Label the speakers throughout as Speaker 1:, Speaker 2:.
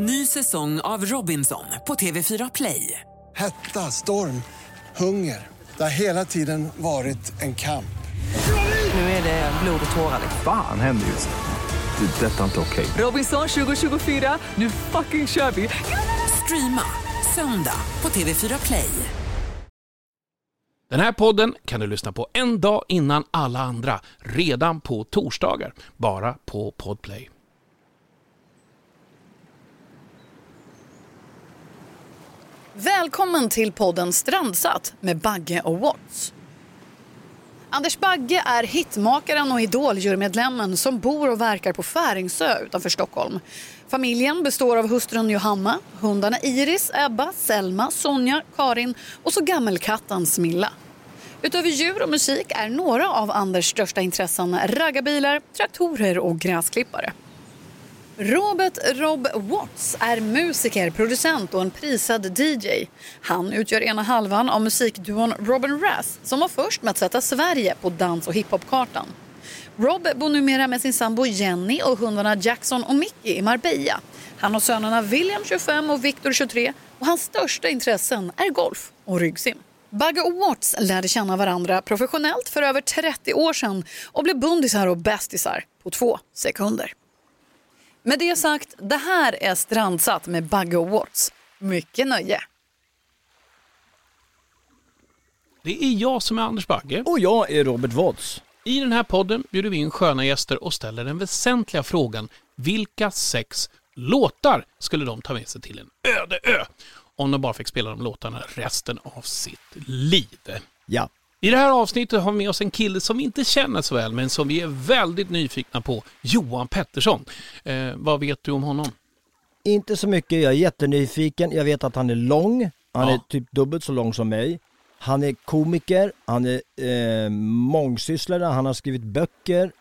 Speaker 1: Ny säsong av Robinson på TV4 Play.
Speaker 2: Hetta, storm, hunger. Det har hela tiden varit en kamp.
Speaker 1: Nu är det blod och tårar.
Speaker 3: Fan händer just nu. Det. Detta är inte okej.
Speaker 1: Robinson 2024, nu fucking kör vi! Streama söndag på TV4 Play.
Speaker 4: Den här podden kan du lyssna på en dag innan alla andra, redan på torsdagar, bara på Podplay.
Speaker 5: Välkommen till podden Strandsatt med Bagge och Watts. Anders Bagge är hitmakaren och idoljurmedlemmen som bor och verkar på Färingsö utanför Stockholm. Familjen består av hustrun Johanna, hundarna Iris, Ebba, Selma, Sonja, Karin och så gammelkatten Smilla. Utöver djur och musik är några av Anders största intressen raggarbilar, traktorer och gräsklippare. Robert Rob Watts är musiker, producent och en prisad DJ. Han utgör ena halvan av musikduon Robin Rass som var först med att sätta Sverige på dans och hiphopkartan. Rob bor numera med sin sambo Jenny och hundarna Jackson och Mickey i Marbella. Han har sönerna William 25 och Victor 23 och hans största intressen är golf och ryggsim. Bagge och Watts lärde känna varandra professionellt för över 30 år sedan och blev bundisar och bästisar på två sekunder. Med det sagt, det här är Strandsatt med Bagge och Watts. Mycket nöje.
Speaker 4: Det är jag som är Anders Bagge.
Speaker 6: Och jag är Robert Watts.
Speaker 4: I den här podden bjuder vi in sköna gäster och ställer den väsentliga frågan vilka sex låtar skulle de ta med sig till en öde ö? Om de bara fick spela de låtarna resten av sitt liv.
Speaker 6: Ja.
Speaker 4: I det här avsnittet har vi med oss en kille som vi inte känner så väl, men som vi är väldigt nyfikna på. Johan Pettersson. Eh, vad vet du om honom?
Speaker 6: Inte så mycket, jag är jättenyfiken. Jag vet att han är lång. Han
Speaker 4: Ja.
Speaker 6: är typ dubbelt så lång som mig. Han är komiker, han är eh, mångsysslare, han har skrivit böcker.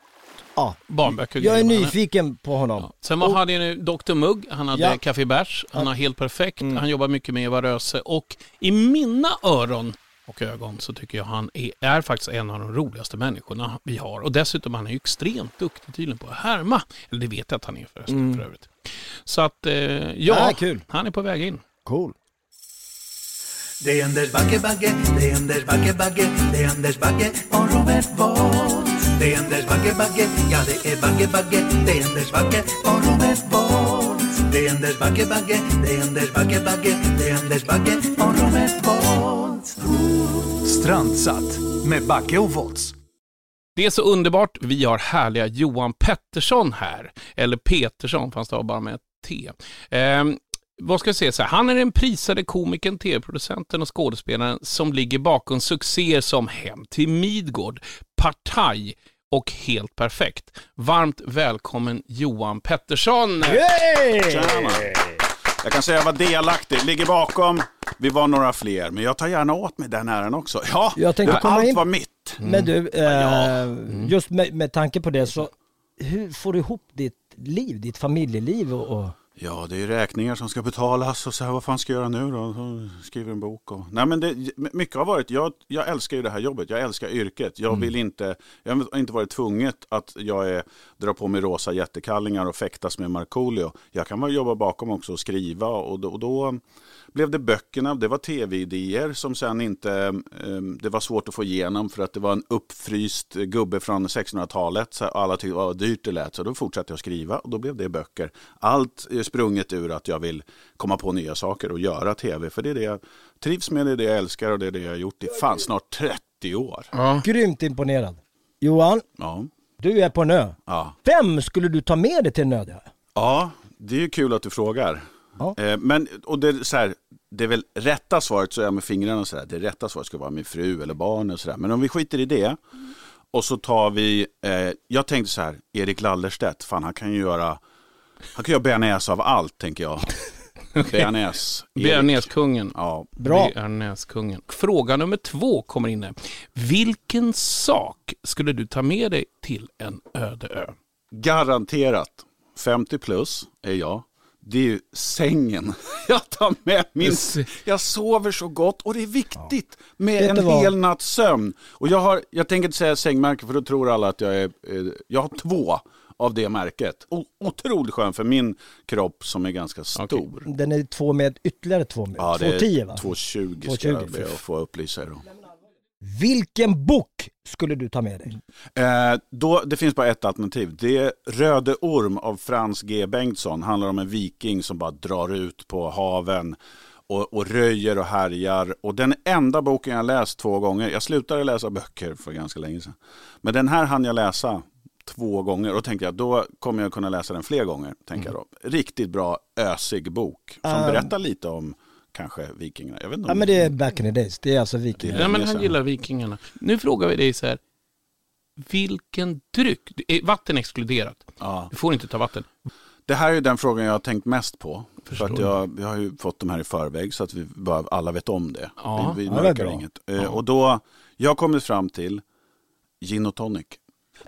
Speaker 6: Ja,
Speaker 4: Barnböcker och
Speaker 6: jag är nyfiken på honom.
Speaker 4: Ja. Sen var, hade jag Dr Mugg, han hade
Speaker 6: Ja.
Speaker 4: Café Bärs, han
Speaker 6: Ja.
Speaker 4: har Helt Perfekt,
Speaker 6: Mm.
Speaker 4: han jobbar mycket med Eva Röse och i mina öron och ögon så tycker jag han är, är faktiskt en av de roligaste människorna vi har. Och dessutom han är ju extremt duktig tydligen på att härma. Eller det vet jag att han är förresten
Speaker 6: Mm.
Speaker 4: för övrigt. Så att, eh, ja,
Speaker 6: kul.
Speaker 4: han är på väg in.
Speaker 6: Cool.
Speaker 7: Det är Anders Bagge, Bagge, det är Anders Bagge, Bagge, det är Anders Bagge och Robert Bolt. Det är Anders Bagge, Bagge, ja det är Bagge, Bagge, det är Anders Bagge och Robert Bolt. Det är Anders Bagge, Bagge, det är Anders Bagge, Bagge, det är Anders Bagge Robert Bolt.
Speaker 8: Strandsatt med Backe och Volts.
Speaker 4: Det är så underbart. Vi har härliga Johan Pettersson här. Eller Petersson, fast det bara med ett T. Ehm, vad ska jag säga så här? Han är den prisade komikern, tv-producenten och skådespelaren som ligger bakom succéer som Hem till Midgård, Partaj och Helt Perfekt. Varmt välkommen Johan Pettersson!
Speaker 9: Tjena. Jag kan säga att jag var delaktig, ligger bakom. Vi var några fler, men jag tar gärna åt mig den äran också. Ja,
Speaker 6: Jag tänkte
Speaker 9: det-
Speaker 6: komma
Speaker 9: allt
Speaker 6: in-
Speaker 9: var mitt.
Speaker 6: Men du, eh,
Speaker 4: Mm.
Speaker 6: just med, med tanke på det så, hur får du ihop ditt liv, ditt familjeliv och... och...
Speaker 9: Ja, det är räkningar som ska betalas och så här, vad fan ska jag göra nu då? Så skriver en bok och... Nej men det, mycket har varit, jag, jag älskar ju det här jobbet, jag älskar yrket. Jag vill inte, jag har inte varit tvunget att jag är, drar på mig rosa jättekallingar och fäktas med Markoolio. Jag kan väl jobba bakom också och skriva och då, och då blev det böckerna, det var tv-idéer som sen inte, eh, det var svårt att få igenom för att det var en uppfryst gubbe från 1600-talet. Så alla tyckte vad dyrt det lät, så då fortsatte jag att skriva och då blev det böcker. Allt är sprunget ur att jag vill komma på nya saker och göra tv, för det är det jag trivs med, det är det jag älskar och det är det jag har gjort i fan snart 30 år.
Speaker 4: Ja.
Speaker 6: Grymt imponerad. Johan,
Speaker 9: Ja,
Speaker 6: du är på en ö.
Speaker 9: ja.
Speaker 6: Vem skulle du ta med dig till en ö?
Speaker 9: Ja, det är ju kul att du frågar.
Speaker 6: Ja.
Speaker 9: Eh, men, och det, är så här, det är väl rätta svaret, så är jag med fingrarna och sådär, det rätta svaret ska vara min fru eller barn och sådär. Men om vi skiter i det och så tar vi, eh, jag tänkte så här, Erik Lallerstedt, fan han kan ju göra, han kan göra bearnaise av allt tänker jag. Bearnaise. Erik.
Speaker 4: Bearnaisekungen.
Speaker 9: Ja,
Speaker 6: Bra.
Speaker 4: Bearnaisekungen. Fråga nummer två kommer in. här. Vilken sak skulle du ta med dig till en öde ö?
Speaker 9: garanterat 50 plus är jag. Det är ju sängen. Jag tar med min... Jag sover så gott och det är viktigt med en
Speaker 6: vad?
Speaker 9: hel natts sömn. Och jag, har, jag tänker inte säga sängmärke för då tror alla att jag är... eh, Jag har två av det märket. O otroligt skön för min kropp som är ganska stor.
Speaker 6: Den är två med ytterligare två med.
Speaker 9: Ja, det
Speaker 6: 210
Speaker 9: är
Speaker 6: va?
Speaker 9: 220 ska
Speaker 6: 220,
Speaker 9: jag be att få upplysa er om.
Speaker 6: Vilken bok skulle du ta med dig?
Speaker 9: Eh, då, det finns bara ett alternativ. Det är Röde Orm av Frans G Bengtsson. handlar om en viking som bara drar ut på haven och, och röjer och härjar. Och den enda boken jag läst två gånger, jag slutade läsa böcker för ganska länge sedan. Men den här hann jag läsa två gånger och tänkte jag då kommer jag kunna läsa den fler gånger. Tänker jag då. Riktigt bra ösig bok som
Speaker 6: Mm. Ah.
Speaker 9: berättar lite om kanske vikingarna. Jag vet inte
Speaker 6: Ja men det är back in the days, det är alltså vikingar.
Speaker 4: Ja, men han gillar vikingarna. Nu frågar vi dig så här. Vilken dryck? Är vatten exkluderat?
Speaker 9: Ja.
Speaker 4: Du får inte ta vatten.
Speaker 9: Det här är den frågan jag har tänkt mest på.
Speaker 4: Förstår
Speaker 9: För att jag, vi har ju fått de här i förväg så att vi bara, alla vet om det.
Speaker 4: Ja.
Speaker 9: vi vi
Speaker 6: Ja,
Speaker 9: mörkar
Speaker 6: bra.
Speaker 9: inget. Eh, Och då, jag har kommit fram till gin och tonic.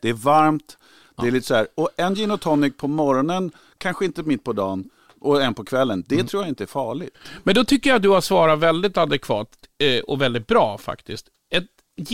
Speaker 9: Det är varmt, det är lite så här, och en gin och tonic på morgonen, kanske inte mitt på dagen, och en på kvällen. Det
Speaker 4: Mm.
Speaker 9: tror jag inte är farligt.
Speaker 4: Men då tycker jag att du har svarat väldigt adekvat eh, och väldigt bra faktiskt. Ett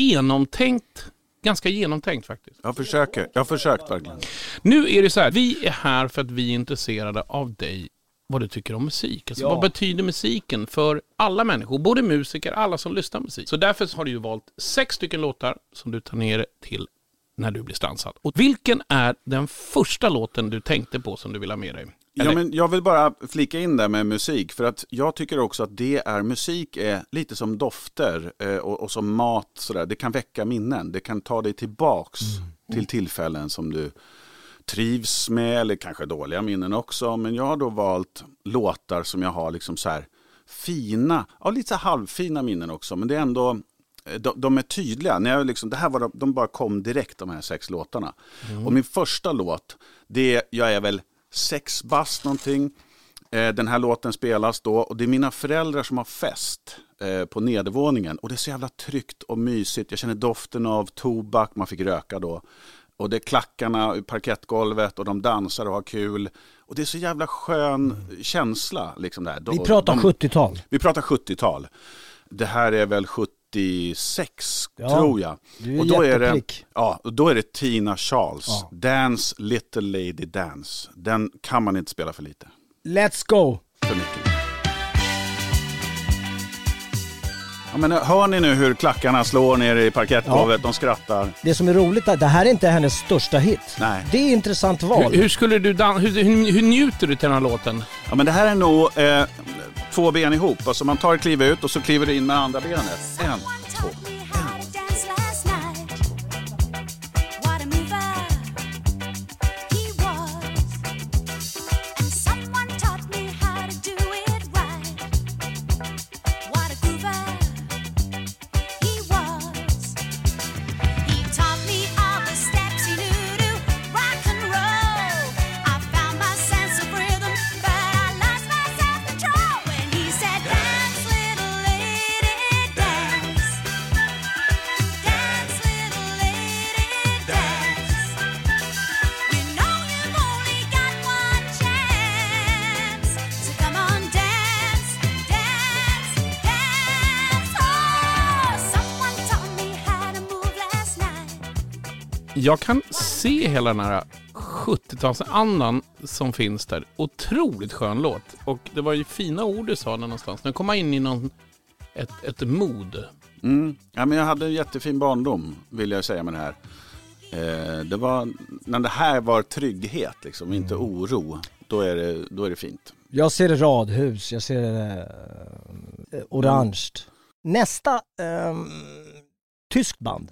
Speaker 4: genomtänkt, ganska genomtänkt faktiskt.
Speaker 9: Jag försöker, jag har försökt verkligen.
Speaker 4: Nu är det så här, vi är här för att vi är intresserade av dig, vad du tycker om musik. Alltså,
Speaker 6: Ja.
Speaker 4: Vad betyder musiken för alla människor, både musiker, alla som lyssnar på musik. Så därför har du ju valt sex stycken låtar som du tar ner till när du blir stansad. Och vilken är den första låten du tänkte på som du vill ha med dig?
Speaker 9: Ja, men jag vill bara flika in där med musik, för att jag tycker också att det är, musik är lite som dofter eh, och, och som mat, sådär. det kan väcka minnen, det kan ta dig tillbaks till tillfällen som du trivs med, eller kanske dåliga minnen också, men jag har då valt låtar som jag har liksom så här fina, ja lite så halvfina minnen också, men det är ändå de, de är tydliga. När jag liksom, det här var de, de bara kom direkt de här sex låtarna. Och min första låt, det är, jag är väl sex bast någonting. Eh, Den här låten spelas då och det är mina föräldrar som har fest eh, på nedervåningen. Och det är så jävla tryggt och mysigt. Jag känner doften av tobak, man fick röka då. Och det är klackarna i parkettgolvet och de dansar och har kul. Och det är så jävla skön känsla. Liksom där.
Speaker 6: Vi pratar
Speaker 9: de-
Speaker 6: 70-tal.
Speaker 9: Vi pratar 70-tal. Det här är väl 76
Speaker 6: Ja,
Speaker 9: tror jag.
Speaker 6: du är
Speaker 9: och då är, det, ja, och då är det Tina Charles.
Speaker 6: Ja.
Speaker 9: Dance Little Lady Dance. Den kan man inte spela för lite.
Speaker 6: Let's go!
Speaker 9: För mycket. Ja, men hör ni nu hur klackarna slår ner i parkettgolvet? De skrattar.
Speaker 6: Det som är roligt är det här är inte hennes största hit.
Speaker 9: Nej.
Speaker 6: Det är intressant val.
Speaker 4: Hur, hur, skulle du dan- hur, hur, hur njuter du till den här låten?
Speaker 9: Ja, men det här är nog eh, två ben ihop. Alltså man tar ett kliv ut och så kliver du in med andra benet. En, två.
Speaker 4: Jag kan se hela den här 70-talsandan som finns där. Otroligt skön låt. Och det var ju fina ord du sa där någonstans. Nu kom man in i någon, ett, ett mod.
Speaker 9: Mm. Ja, men jag hade en jättefin barndom, vill jag säga med det här. Eh, det var, när det här var trygghet, liksom, inte oro, då är det, då är det fint.
Speaker 6: Jag ser radhus, jag ser eh, orange. Nästa, ehm, tyskt band.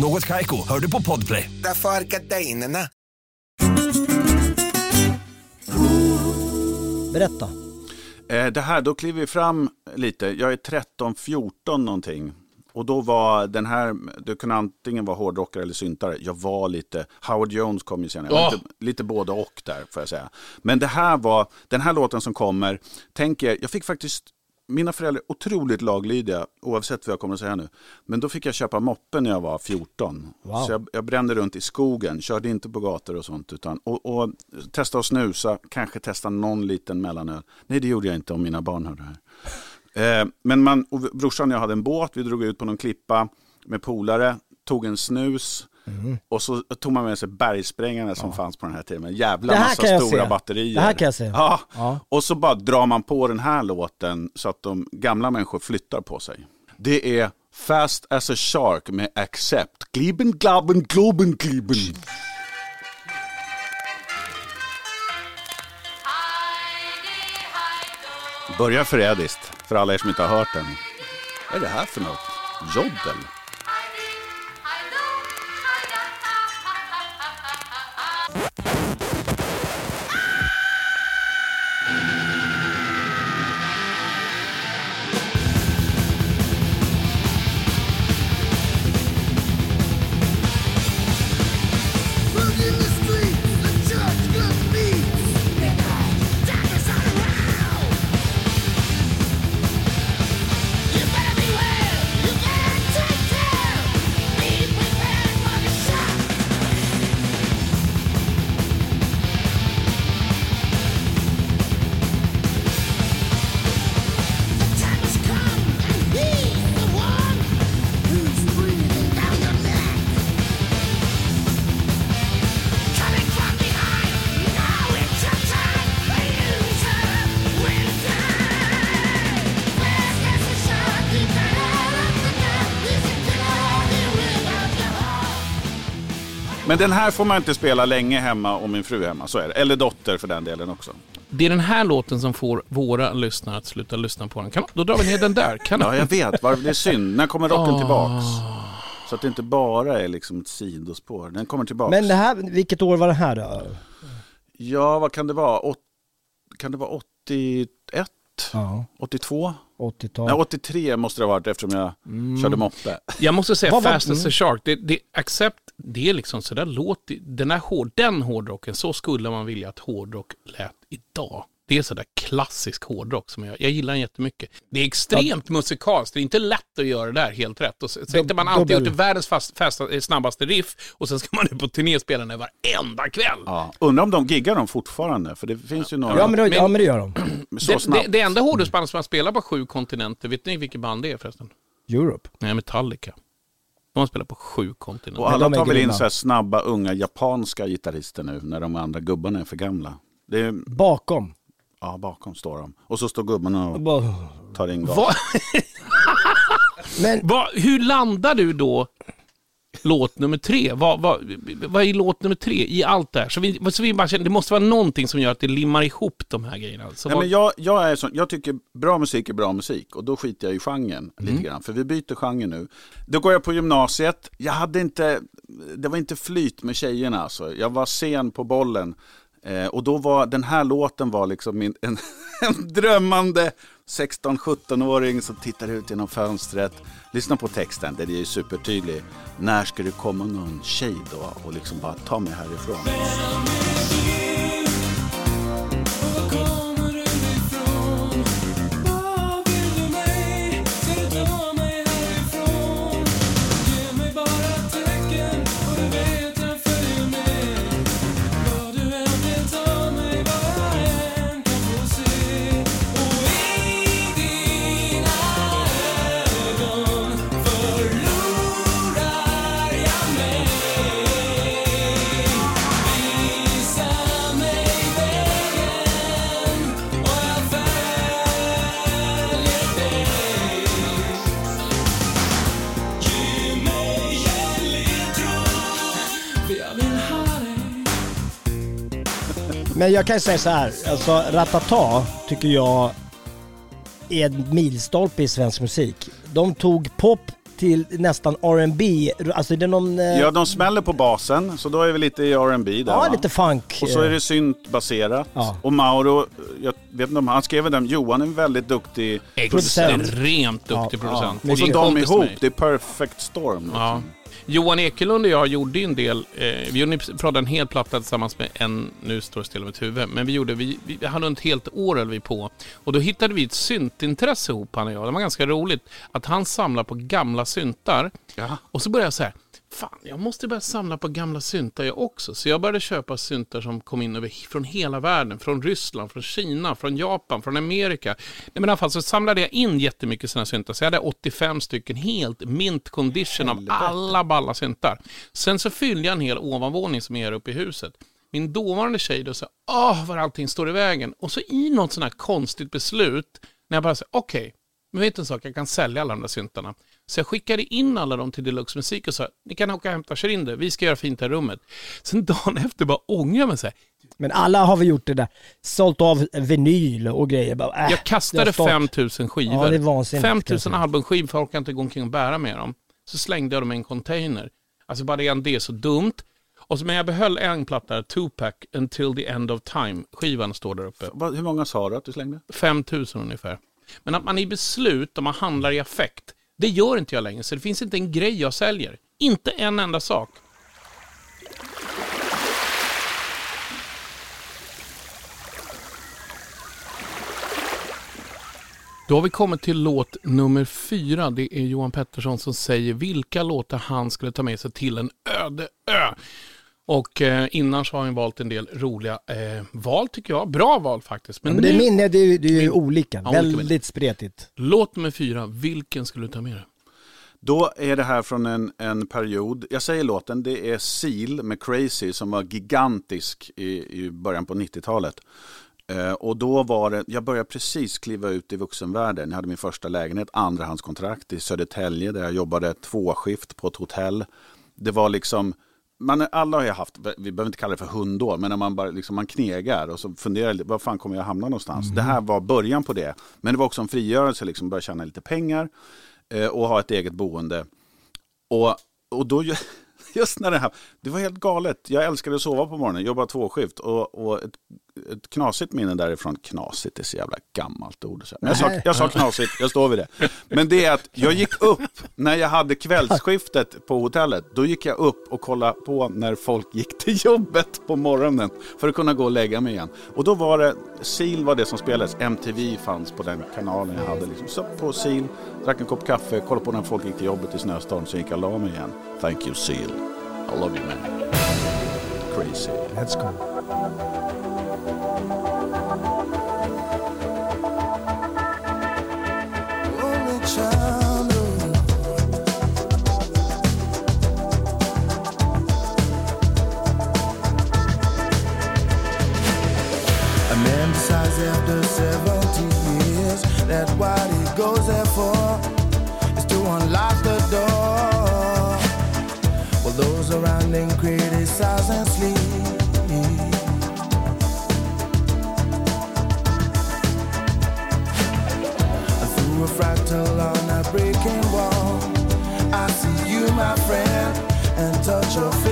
Speaker 10: Något Kaiko, hör du på Podplay.
Speaker 11: Därför är gardinerna.
Speaker 6: Berätta.
Speaker 9: Eh, Det här, då kliver vi fram lite. Jag är 13-14 någonting. Och då var den här, du kunde antingen vara hårdrockare eller syntare. Jag var lite, Howard Jones kom ju senare. Jag
Speaker 4: Ja.
Speaker 9: lite, lite både och där får jag säga. Men det här var, den här låten som kommer, tänk er, jag fick faktiskt, mina föräldrar är otroligt laglydiga oavsett vad jag kommer att säga nu. Men då fick jag köpa moppe när jag var 14.
Speaker 6: Wow.
Speaker 9: Så jag, jag brände runt i skogen, körde inte på gator och sånt. Utan, och, och testa att snusa, kanske testa någon liten mellanöl. Nej, det gjorde jag inte om mina barn hörde det här. Eh, men man, och brorsan och jag hade en båt, vi drog ut på någon klippa med polare, tog en snus och så tog man med sig bergsprängarna som fanns på den här tiden. En jävla
Speaker 6: Det här
Speaker 9: massa stora
Speaker 6: se.
Speaker 9: batterier.
Speaker 6: Det här kan jag se.
Speaker 9: Ja.
Speaker 6: Ja.
Speaker 9: Och så bara drar man på den här låten så att de gamla människor flyttar på sig. Det är Fast as a Shark med Accept. Gliben, glaben, globen, gliben. Börjar förrädiskt, för alla er som inte har hört den. Vad är det här för något? Joddel? Men den här får man inte spela länge hemma och min fru är hemma, så är det. Eller dotter för den delen också.
Speaker 4: Det är den här låten som får våra lyssnare att sluta lyssna på den. Kan, då drar vi ner den där. Kan
Speaker 9: Ja, jag vet. Var- Det är synd. När kommer rocken
Speaker 4: Ah.
Speaker 9: tillbaks? Så att det inte bara är liksom ett sidospår. Den kommer tillbaks.
Speaker 6: Men det här, vilket år var det här då?
Speaker 9: Ja, vad kan det vara? Åt... Kan det vara 81?
Speaker 6: Ja.
Speaker 9: 82?
Speaker 6: 80-tal.
Speaker 9: Nej, 83 måste det ha varit eftersom jag
Speaker 4: Mm.
Speaker 9: körde moppe.
Speaker 4: Jag måste säga
Speaker 6: Vad var-
Speaker 4: Fast as a
Speaker 6: mm.
Speaker 4: Shark. Det, det, accept, det är liksom sådär låter, den, här hård, den hårdrocken, så skulle man vilja att hårdrock lät idag. Det är sådär klassisk hårdrock som jag, jag gillar den jättemycket. Det är extremt musikaliskt, det är inte lätt att göra det där helt rätt. Och så, inte man alltid gjort världens fast, fasta, eh, snabbaste riff och sen ska man ut på turné och spela den varenda kväll.
Speaker 9: Ja. Undrar om de giggar dem fortfarande, för det finns ju några
Speaker 6: Ja men, då, ja men det gör de.
Speaker 9: så
Speaker 4: Det, det,
Speaker 9: snabbt.
Speaker 4: det enda hårdrocksband som har spelat på sju kontinenter, vet ni vilket band det är förresten?
Speaker 6: Europe.
Speaker 4: Nej, Metallica. De har spelat på sju kontinenter.
Speaker 9: Och
Speaker 6: Men
Speaker 9: alla tar väl in så här snabba, unga japanska gitarrister nu, när de andra gubbarna är för gamla. Det är,
Speaker 6: Bakom.
Speaker 9: Ja, bakom står de. Och så står gubbarna och tar in gas.
Speaker 4: Va,
Speaker 6: Men
Speaker 4: va, hur landar du då låt nummer tre? Vad, vad, vad är låt nummer tre i allt det här? Så vi, så vi bara känner, det måste vara någonting som gör att det limmar ihop de här grejerna. Så
Speaker 9: Nej,
Speaker 4: vad,
Speaker 9: men jag, jag, är sån, jag tycker bra musik är bra musik och då skiter jag i genren
Speaker 4: Mm.
Speaker 9: lite grann. För vi byter genre nu. Då går jag på gymnasiet. Jag hade inte, det var inte flyt med tjejerna alltså. Jag var sen på bollen. Eh, och då var den här låten var liksom min, en, en drömmande 16-17-åring som tittar ut genom fönstret. Lyssna på texten, den är ju supertydlig. När ska det komma någon tjej då och liksom bara ta mig härifrån?
Speaker 6: Men jag kan säga så här, alltså Ratata tycker jag är en milstolpe i svensk musik. De tog pop till nästan R&B. Alltså det är någon... eh,
Speaker 9: Ja, de smäller på basen, så då är vi lite i R&B där
Speaker 6: Ja,
Speaker 9: va?
Speaker 6: lite funk.
Speaker 9: Och så är
Speaker 6: eh.
Speaker 9: det syntbaserat.
Speaker 6: Ja.
Speaker 9: Och Mauro, jag vet inte om han skrev den, Johan är en väldigt duktig
Speaker 4: Extremt duktig producent.
Speaker 9: Och så de ihop,
Speaker 4: mig.
Speaker 9: det är perfect storm. Liksom.
Speaker 4: Ja. Johan Ekelund och jag gjorde ju en del, eh, vi pratade en hel platta tillsammans med en, nu står det still i mitt huvud, men vi gjorde, vi, vi hade ett helt år höll vi på. Och då hittade vi ett syntintresse ihop han och jag. Det var ganska roligt att han samlar på gamla syntar. Och så började jag så här, fan jag måste börja samla på gamla syntar jag också. Så jag började köpa syntar som kom in över, från hela världen, från Ryssland, från Kina, från Japan, från Amerika. Nej, men i alla fall så samlade jag in jättemycket sådana syntar. Så jag hade 85 stycken helt mint condition av alla balla syntar. Sen så fyllde jag en hel ovanvåning som är här uppe i huset. Min dåvarande tjej då sa, åh vad allting står i vägen. Och så i något sådant här konstigt beslut, när jag bara sa, okej, men vet du en sak, jag kan sälja alla de där syntarna. Så jag skickade in alla dem till Deluxe Musik och sa, ni kan åka och hämta, kör in det, vi ska göra fint här i rummet. Sen dagen efter bara ångrar jag mig så här,
Speaker 6: Men alla har väl gjort det där. Sålt av vinyl och grejer. Bara, äh,
Speaker 4: jag kastade
Speaker 6: jag står-
Speaker 4: 5000 skivor.
Speaker 6: Ja, det är vansinnigt, kan jag
Speaker 4: 5000
Speaker 6: säga.
Speaker 4: albumskivor, för jag orkar inte gå omkring och bära med dem. Så slängde jag dem i en container. Alltså bara redan det är så dumt. Och så, men jag behöll en platta, Tupac, Until the End of Time. Skivan står där uppe.
Speaker 9: Hur många sa du att du slängde?
Speaker 4: 5000 ungefär. Men att man är i beslut och man handlar i affekt, det gör inte jag längre. Så det finns inte en grej jag säljer. Inte en enda sak. Då har vi kommit till låt nummer fyra. Det är Johan Pettersson som säger vilka låtar han skulle ta med sig till en öde ö. Och eh, innan så har han valt en del roliga eh, val tycker jag. Bra val faktiskt.
Speaker 6: Men, men det är
Speaker 4: nu-
Speaker 6: min, det är ju, det är ju olika.
Speaker 4: Ja, olika
Speaker 6: Väldigt spretigt.
Speaker 4: Låt nummer fyra, vilken skulle du ta med dig?
Speaker 9: Då är det här från en, en period, jag säger låten, det är Seal med Crazy som var gigantisk i, i början på 90-talet. Eh, och då var det, jag började precis kliva ut i vuxenvärlden. Jag hade min första lägenhet, andrahandskontrakt i Södertälje där jag jobbade tvåskift på ett hotell. Det var liksom, man, alla har ju haft, vi behöver inte kalla det för hundår, men när man, bara, liksom, man knegar och så funderar lite, var fan kommer jag hamna någonstans? Det här var början på det. Men det var också en frigörelse, liksom, börja tjäna lite pengar eh, och ha ett eget boende. Och, och då, ju- just när det här, det var helt galet. Jag älskade att sova på morgonen, jobba tvåskift och, och ett, ett knasigt minne därifrån. Knasigt är så jävla gammalt ord. Men jag, sa, jag sa knasigt, jag står vid det. Men det är att jag gick upp när jag hade kvällsskiftet på hotellet. Då gick jag upp och kollade på när folk gick till jobbet på morgonen för att kunna gå och lägga mig igen. Och då var det, Seal var det som spelades, MTV fanns på den kanalen jag hade. Liksom. Så på Seal, drack en kopp kaffe, kollade på när folk gick till jobbet i snöstorm, så gick jag och la mig igen. Thank you Seal, I love you man. Crazy.
Speaker 6: Let's go.
Speaker 12: Your face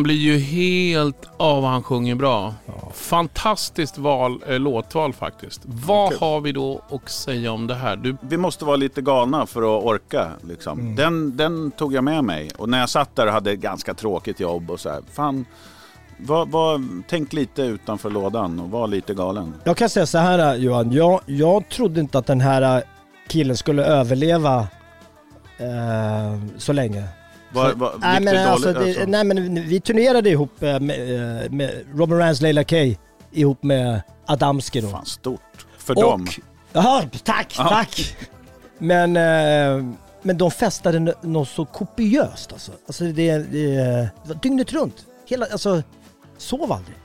Speaker 4: man blir ju helt av vad han sjunger bra. Fantastiskt val, eh, låtval faktiskt. Vad har vi då att säga om det här? Du,
Speaker 9: Vi måste vara lite galna för att orka. Liksom. Den, den tog jag med mig. Och när jag satt där och hade ett ganska tråkigt jobb och så här, fan, var, var, tänk lite utanför lådan och var lite galen.
Speaker 6: Jag kan säga så här Johan, jag, jag trodde inte att den här killen skulle överleva eh, så länge.
Speaker 9: Var, var,
Speaker 6: nej, men alltså,
Speaker 9: dåligt?
Speaker 6: det, nej men vi turnerade ihop eh, med, eh, med Robin Rans Leila K ihop med Adamski då.
Speaker 9: Fan stort för
Speaker 6: och,
Speaker 9: dem.
Speaker 6: Jaha, tack,
Speaker 9: Ja.
Speaker 6: tack. Men, eh, men de festade något så kopiöst alltså. Alltså det, det, det var dygnet runt. Hela, alltså, sov aldrig.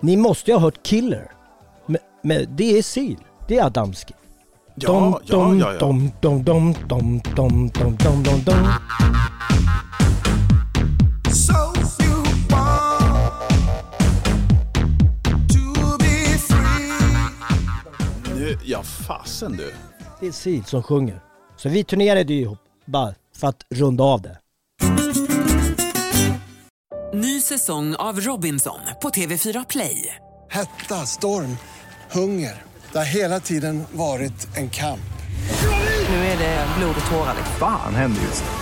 Speaker 6: Ni måste ju ha hört Killer. Men, men det är Sil. Det är Adamski.
Speaker 9: Ja,
Speaker 6: Dom,
Speaker 9: ja,
Speaker 6: dom,
Speaker 9: ja, ja.
Speaker 6: dom, dom, dom, dom, dom, dom, dom, dom, dom.
Speaker 12: So you want to be free.
Speaker 9: Nu, ja fasen du.
Speaker 6: Det är Sil som sjunger. Så vi turnerade ju ihop bara för att runda av det.
Speaker 1: Ny säsong av Robinson på TV4 Play.
Speaker 2: Hetta, storm, hunger. Det har hela tiden varit en kamp.
Speaker 1: Nu är det blod och tårar.
Speaker 3: Fan händer just nu.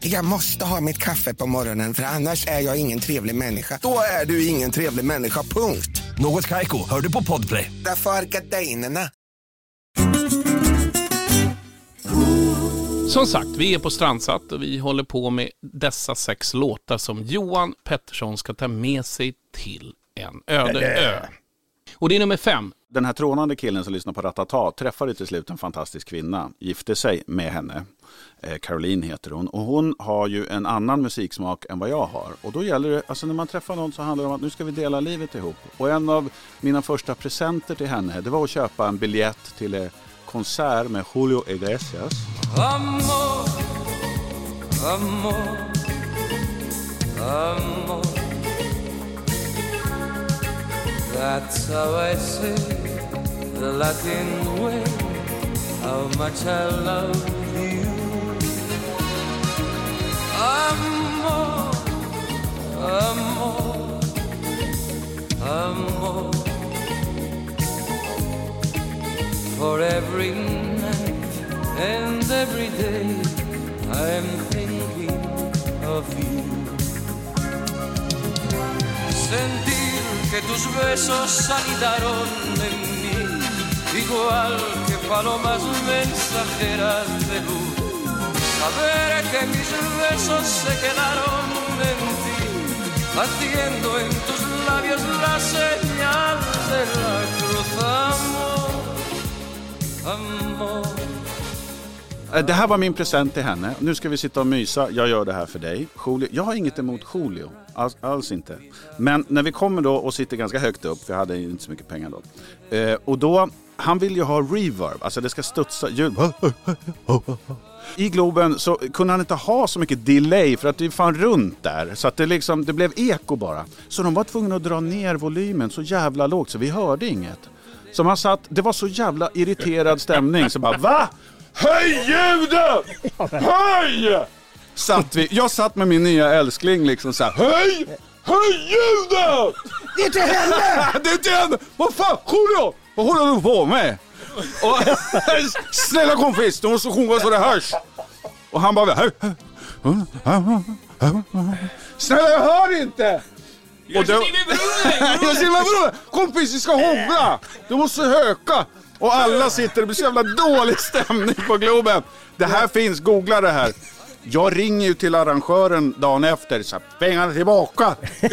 Speaker 13: Jag måste ha mitt kaffe på morgonen för annars är jag ingen trevlig människa.
Speaker 11: Då är du ingen trevlig människa, punkt.
Speaker 10: Något Kaiko, hör du på Podplay.
Speaker 13: Därför är gardinerna.
Speaker 4: Som sagt, vi är på Strandsatt och vi håller på med dessa sex låtar som Johan Pettersson ska ta med sig till en öde ö. Och det är nummer fem.
Speaker 9: Den här trånande killen som lyssnar på Ratata träffade till slut en fantastisk kvinna, gifte sig med henne. Eh, Caroline heter hon och hon har ju en annan musiksmak än vad jag har. Och då gäller det, alltså när man träffar någon så handlar det om att nu ska vi dela livet ihop. Och en av mina första presenter till henne det var att köpa en biljett till en konsert med Julio Iglesias.
Speaker 14: Amor, amor, amor. That's how I say the Latin way. How much I love you. Amor, amor, amor. For every night and every day I'm thinking of you. Sentir que tus besos anidaron en mí, igual que palomas mensajeras de luz. Saber que mis besos se quedaron en ti, haciendo en tus labios la señal de la cruz, amor, amor.
Speaker 9: Eh, det här var min present till henne. Nu ska vi sitta och mysa. Jag gör det här för dig. Julio. Jag har inget emot Julio. Alls, alls inte. Men när vi kommer då och sitter ganska högt upp, för jag hade inte så mycket pengar då. Eh, och då, han vill ju ha reverb, alltså det ska studsa ljud. I Globen så kunde han inte ha så mycket delay för att det är fan runt där. Så att det, liksom, det blev eko bara. Så de var tvungna att dra ner volymen så jävla lågt så vi hörde inget. Så man satt, det var så jävla irriterad stämning så bara VA? Höj ljudet! Höj! Satt vi, jag satt med min nya älskling liksom så här, höj! Höj ljudet!
Speaker 12: Det är till henne!
Speaker 9: det är till henne! Vad fan, Julio! Vad håller du på med? Och, snälla kompis, du måste sjunga så det hörs. Och han bara, "Hej, hej, snälla jag hör inte! Jag ser vad vadå? Kompis, vi ska hångla! Du måste höka! Och alla sitter, det blir så jävla dålig stämning på Globen. Det här finns, googla det här. Jag ringer ju till arrangören dagen efter, så här, pengarna tillbaka.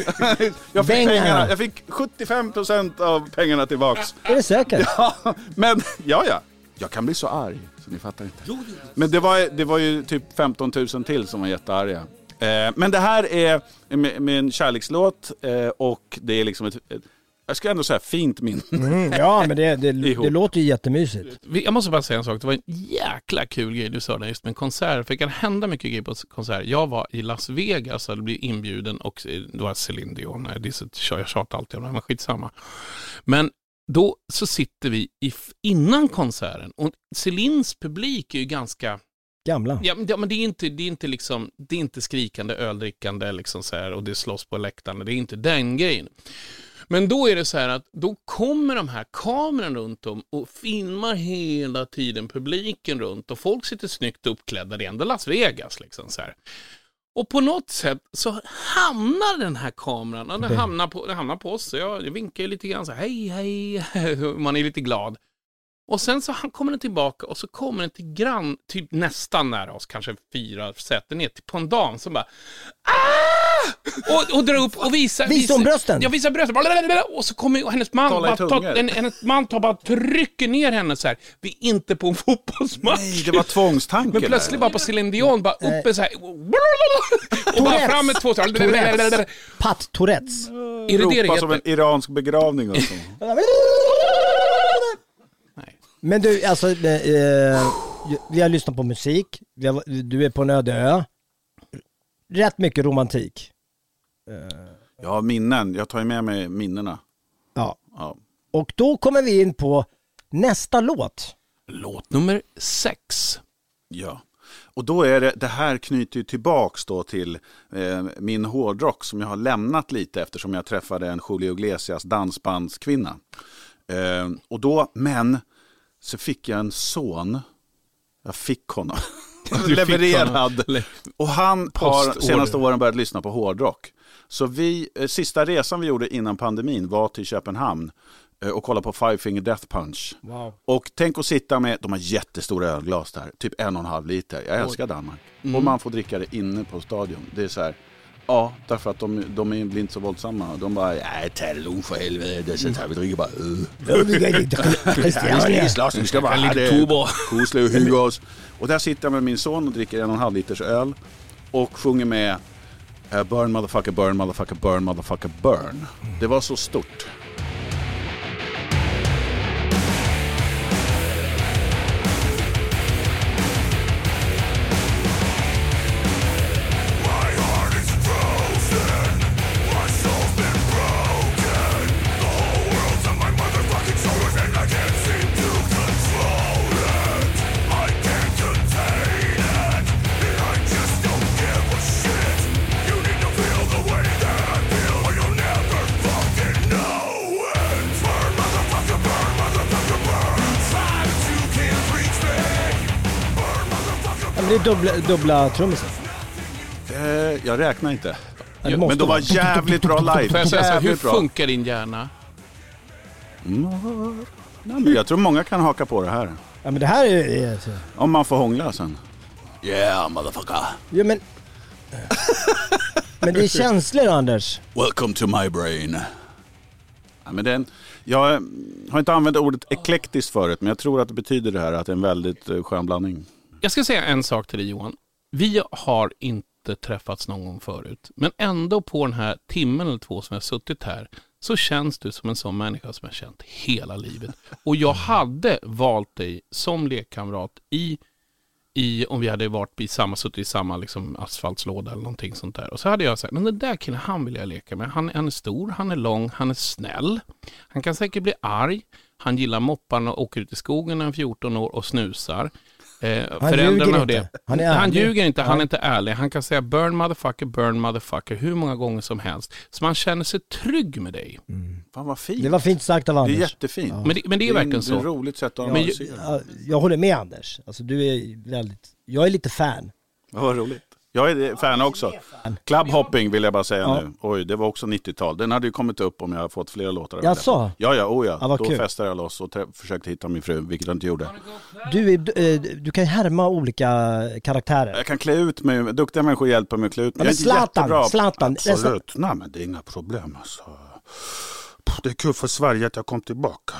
Speaker 9: jag, fick
Speaker 6: Pengarna.
Speaker 9: jag fick 75% av pengarna tillbaks.
Speaker 6: Är det säkert?
Speaker 9: Ja, men ja, ja. Jag kan bli så arg, så ni fattar inte. Men det var, det var ju typ 15 000 till som var jättearga. Eh, men det här är med, med en kärlekslåt eh, och det är liksom ett, ett, jag ska ändå säga fint minne.
Speaker 6: Mm, ja men det, det, det låter ju jättemysigt.
Speaker 4: Jag måste bara säga en sak, det var en jäkla kul grej du sa där just med konserter. För det kan hända mycket grejer på konsert. Jag var i Las Vegas och blev inbjuden och det var Céline Dion. Nej, Det är så, jag tjatar alltid om det, men skitsamma. Men då så sitter vi i, innan konserten och Célines publik är ju ganska
Speaker 6: Gamla.
Speaker 4: Ja, men, det, är inte, det är inte liksom, det är inte skrikande öldrickande liksom så här, och det slåss på läktaren. Det är inte den grejen. Men då är det så här att då kommer de här kamerorna runt om och filmar hela tiden publiken runt och folk sitter snyggt uppklädda. Det är ändå Las Vegas liksom så här. Och på något sätt så hamnar den här kameran, och den hamnar på, den hamnar på oss. Så jag, vinkar ju lite grann så här, hej, hej, man är lite glad. Och sen så kommer den tillbaka och så kommer den till grann, typ nästan nära oss, kanske fyra säten ner, på en dam som bara ah! Och, och drar upp och visar...
Speaker 6: Visar hon brösten?
Speaker 4: Ja, visar brösten. Och så kommer hennes man, bara, tar, en, hennes man tar bara trycker ner henne så här. Vi är inte på en fotbollsmatch.
Speaker 9: Nej, det var tvångstanke
Speaker 4: Men
Speaker 9: där.
Speaker 4: plötsligt bara på Céline Dion, bara uppe så här. Och bara fram med två så här.
Speaker 6: Pat Tourettes.
Speaker 4: Är det det
Speaker 9: som en iransk begravning och så.
Speaker 6: Men du, alltså, eh, vi har lyssnat på musik, vi har, du är på en öde ö. Rätt mycket romantik.
Speaker 9: Ja, minnen. Jag tar ju med mig minnena.
Speaker 6: Ja.
Speaker 9: Ja.
Speaker 6: Och då kommer vi in på nästa låt.
Speaker 4: Låt nummer sex.
Speaker 9: Ja. Och då är det, det här knyter ju tillbaks då till eh, min hårdrock som jag har lämnat lite eftersom jag träffade en Julio Iglesias dansbandskvinna. Eh, och då, men så fick jag en son. Jag fick honom.
Speaker 4: fick
Speaker 9: Levererad.
Speaker 4: honom.
Speaker 9: Och han har senaste åren börjat lyssna på hårdrock. Så vi, eh, sista resan vi gjorde innan pandemin var till Köpenhamn eh, och kolla på Five Finger Death Punch.
Speaker 6: Wow.
Speaker 9: Och tänk att sitta med, de har jättestora ölglas där, typ en och en halv liter. Jag älskar Danmark.
Speaker 4: Mm.
Speaker 9: Och man får dricka det inne på stadion. Det är så här, ja, därför att de, de är blir inte så våldsamma. De bara, nej, ta det lugnt för helvete, så tar vi dricker bara öl.
Speaker 6: vi ska inte
Speaker 9: Vi ska inte slåss, vi ska bara ha det. Kosla och hugga oss. Och där sitter jag med min son och dricker en och en halv liters öl. Och sjunger med Eh, burn motherfucker, burn motherfucker, burn motherfucker, burn. Det var så stort.
Speaker 6: Dubbla, dubbla trummisar.
Speaker 9: Eh, jag räknar inte.
Speaker 6: Ja,
Speaker 9: Men de var jävligt bra live.
Speaker 4: Får jag säga så här, hur funkar din hjärna?
Speaker 9: Mm. Nej, men jag tror många kan haka på det här.
Speaker 6: Ja men det här är... är
Speaker 9: Om man får hångla sen. Yeah motherfucker.
Speaker 6: ja, men... men det är känslor Anders.
Speaker 9: Welcome to my brain. Ja, men den, jag har inte använt ordet eklektiskt förut, men jag tror att det betyder det här att det är en väldigt eh, skön blandning.
Speaker 4: Jag ska säga en sak till dig Johan. Vi har inte träffats någon gång förut. Men ändå på den här timmen eller två som jag har suttit här så känns du som en sån människa som jag känt hela livet. Och jag hade valt dig som lekkamrat i, i om vi hade varit i samma, suttit i samma liksom, asfaltslåda eller någonting sånt där. Och så hade jag sagt, men den där killen, han vill jag leka med. Han, han är stor, han är lång, han är snäll. Han kan säkert bli arg. Han gillar mopparna och åker ut i skogen när han är 14 år och snusar. Eh,
Speaker 6: Han
Speaker 4: föräldrarna
Speaker 6: ljuger inte. Han är
Speaker 4: han ljuger inte, han är inte ärlig. Han kan säga burn motherfucker, burn motherfucker hur många gånger som helst. Så man känner sig trygg med dig.
Speaker 9: Fan vad fint.
Speaker 6: Det var fint sagt av
Speaker 9: Det är
Speaker 6: Anders.
Speaker 9: jättefint.
Speaker 6: Ja.
Speaker 4: Men, det, men det är verkligen
Speaker 9: Det är
Speaker 4: så.
Speaker 9: ett roligt sätt att analysera.
Speaker 6: Ja, jag håller med Anders. Alltså du är väldigt... Jag är lite fan.
Speaker 9: Ja, vad roligt. Jag är fan också. Clubhopping vill jag bara säga
Speaker 6: Ja.
Speaker 9: nu. Oj, det var också 90-tal. Den hade ju kommit upp om jag hade fått flera låtar.
Speaker 6: Jaså?
Speaker 9: Ja, ja, oh ja.
Speaker 6: Ja,
Speaker 9: Då
Speaker 6: kul.
Speaker 9: festade jag loss och försökte hitta min fru, vilket jag inte gjorde.
Speaker 6: Du, är, du, eh, kan härma olika karaktärer.
Speaker 9: Jag kan klä ut mig, duktiga människor hjälper mig att klä ut mig.
Speaker 6: Men
Speaker 9: jag är inte
Speaker 6: Zlatan. Zlatan,
Speaker 9: Absolut, nej men det är inga problem alltså. Det är kul för Sverige att jag kom tillbaka.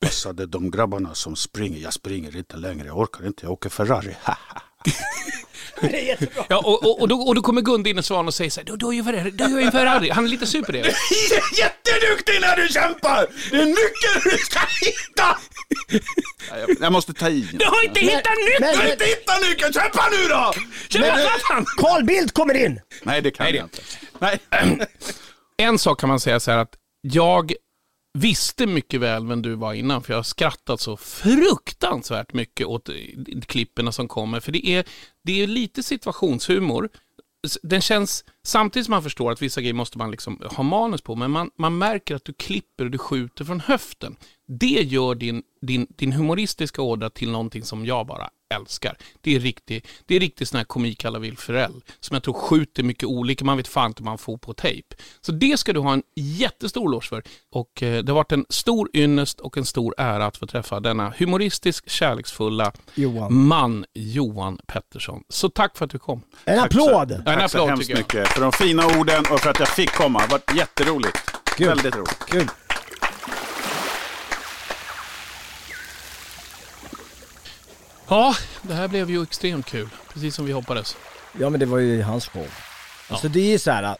Speaker 9: Passade de grabbarna som springer. Jag springer inte längre, jag orkar inte, jag åker Ferrari.
Speaker 4: Ja, och, och, och, då, och då kommer Gunde Svan och säger så här, du, du har ju Ferrari, du har ju en Ferrari. Han är lite sur på det.
Speaker 9: Jätteduktig när du kämpar! Det är nyckeln du ska hitta! Jag, jag måste ta i.
Speaker 4: Du har inte hittat nyckeln!
Speaker 6: men-
Speaker 9: Jag har inte hittat nyckeln, kämpa nu då!
Speaker 4: Kämpa, Zlatan!
Speaker 6: Carl Bildt kommer in!
Speaker 9: Nej, det kan
Speaker 4: Nej, det-
Speaker 9: jag inte. Nej.
Speaker 4: En sak kan man säga så här att jag visste mycket väl vem du var innan, för jag har skrattat så fruktansvärt mycket åt eh, klipperna som kommer. För det är, det är lite situationshumor. den känns, samtidigt som man förstår att vissa grejer måste man liksom ha manus på, men man, man märker att du klipper och du skjuter från höften. Det gör din, din, din humoristiska ådra till någonting som jag bara älskar. Det är riktig, det är riktigt sån här komik alla Will Ferrell, som jag tror skjuter mycket olika, man vet fan inte om man får på tejp. Så det ska du ha en jättestor loge för. Och eh, det har varit en stor ynnest och en stor ära att få träffa denna humoristisk, kärleksfulla
Speaker 6: Johan.
Speaker 4: man, Johan Pettersson. Så tack för att du kom.
Speaker 6: En
Speaker 9: Tack så-
Speaker 6: applåd!
Speaker 4: En
Speaker 9: Tack så
Speaker 4: applåd,
Speaker 9: hemskt
Speaker 4: tycker jag.
Speaker 9: mycket för de fina orden och för att jag fick komma. Det varit jätteroligt.
Speaker 6: Kul.
Speaker 9: Väldigt roligt.
Speaker 6: Kul.
Speaker 4: Ja, det här blev ju extremt kul. Precis som vi hoppades.
Speaker 6: Ja men det var ju hans show. Alltså det är ju så här.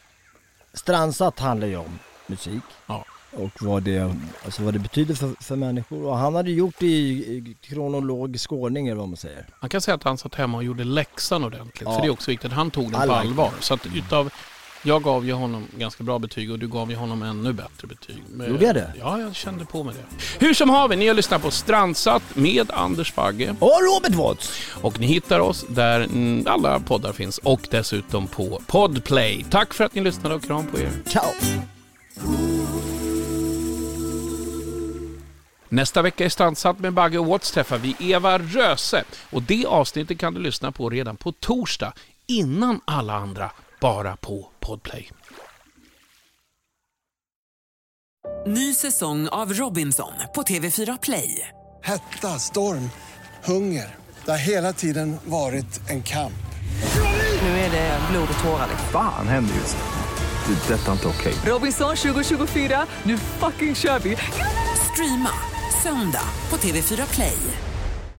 Speaker 6: Strandsatt handlar ju om musik.
Speaker 4: Ja.
Speaker 6: Och vad det, alltså vad det betyder för, för människor. Och han hade gjort det i, i kronologisk ordning eller vad man säger.
Speaker 4: Man kan säga att han satt hemma och gjorde läxan ordentligt.
Speaker 6: Ja.
Speaker 4: För det är också viktigt. Han tog den
Speaker 6: I
Speaker 4: på allvar. Så att utav, jag gav ju honom ganska bra betyg och du gav ju honom ännu bättre betyg. Men-
Speaker 6: Gjorde jag det?
Speaker 4: Ja, jag kände på mig det. Hur som haver, ni har lyssnat på Strandsatt med Anders Bagge.
Speaker 6: Och Robert Watts!
Speaker 4: Och ni hittar oss där mm, alla poddar finns och dessutom på Podplay. Tack för att ni lyssnade och kram på er.
Speaker 6: Ciao!
Speaker 4: Nästa vecka i Strandsatt med Bagge och Watts träffar vi Eva Röse. Och det avsnittet kan du lyssna på redan på torsdag, innan alla andra, bara på Podplay.
Speaker 1: Ny säsong av Robinson på TV4 Play.
Speaker 2: Hetta, storm, hunger. Det har hela tiden varit en kamp.
Speaker 1: Nu är det blod och tårar.
Speaker 3: Fan händer just det. Det är detta inte okej.
Speaker 1: Robinson 2024, nu fucking kör vi! Streama söndag på TV4 Play.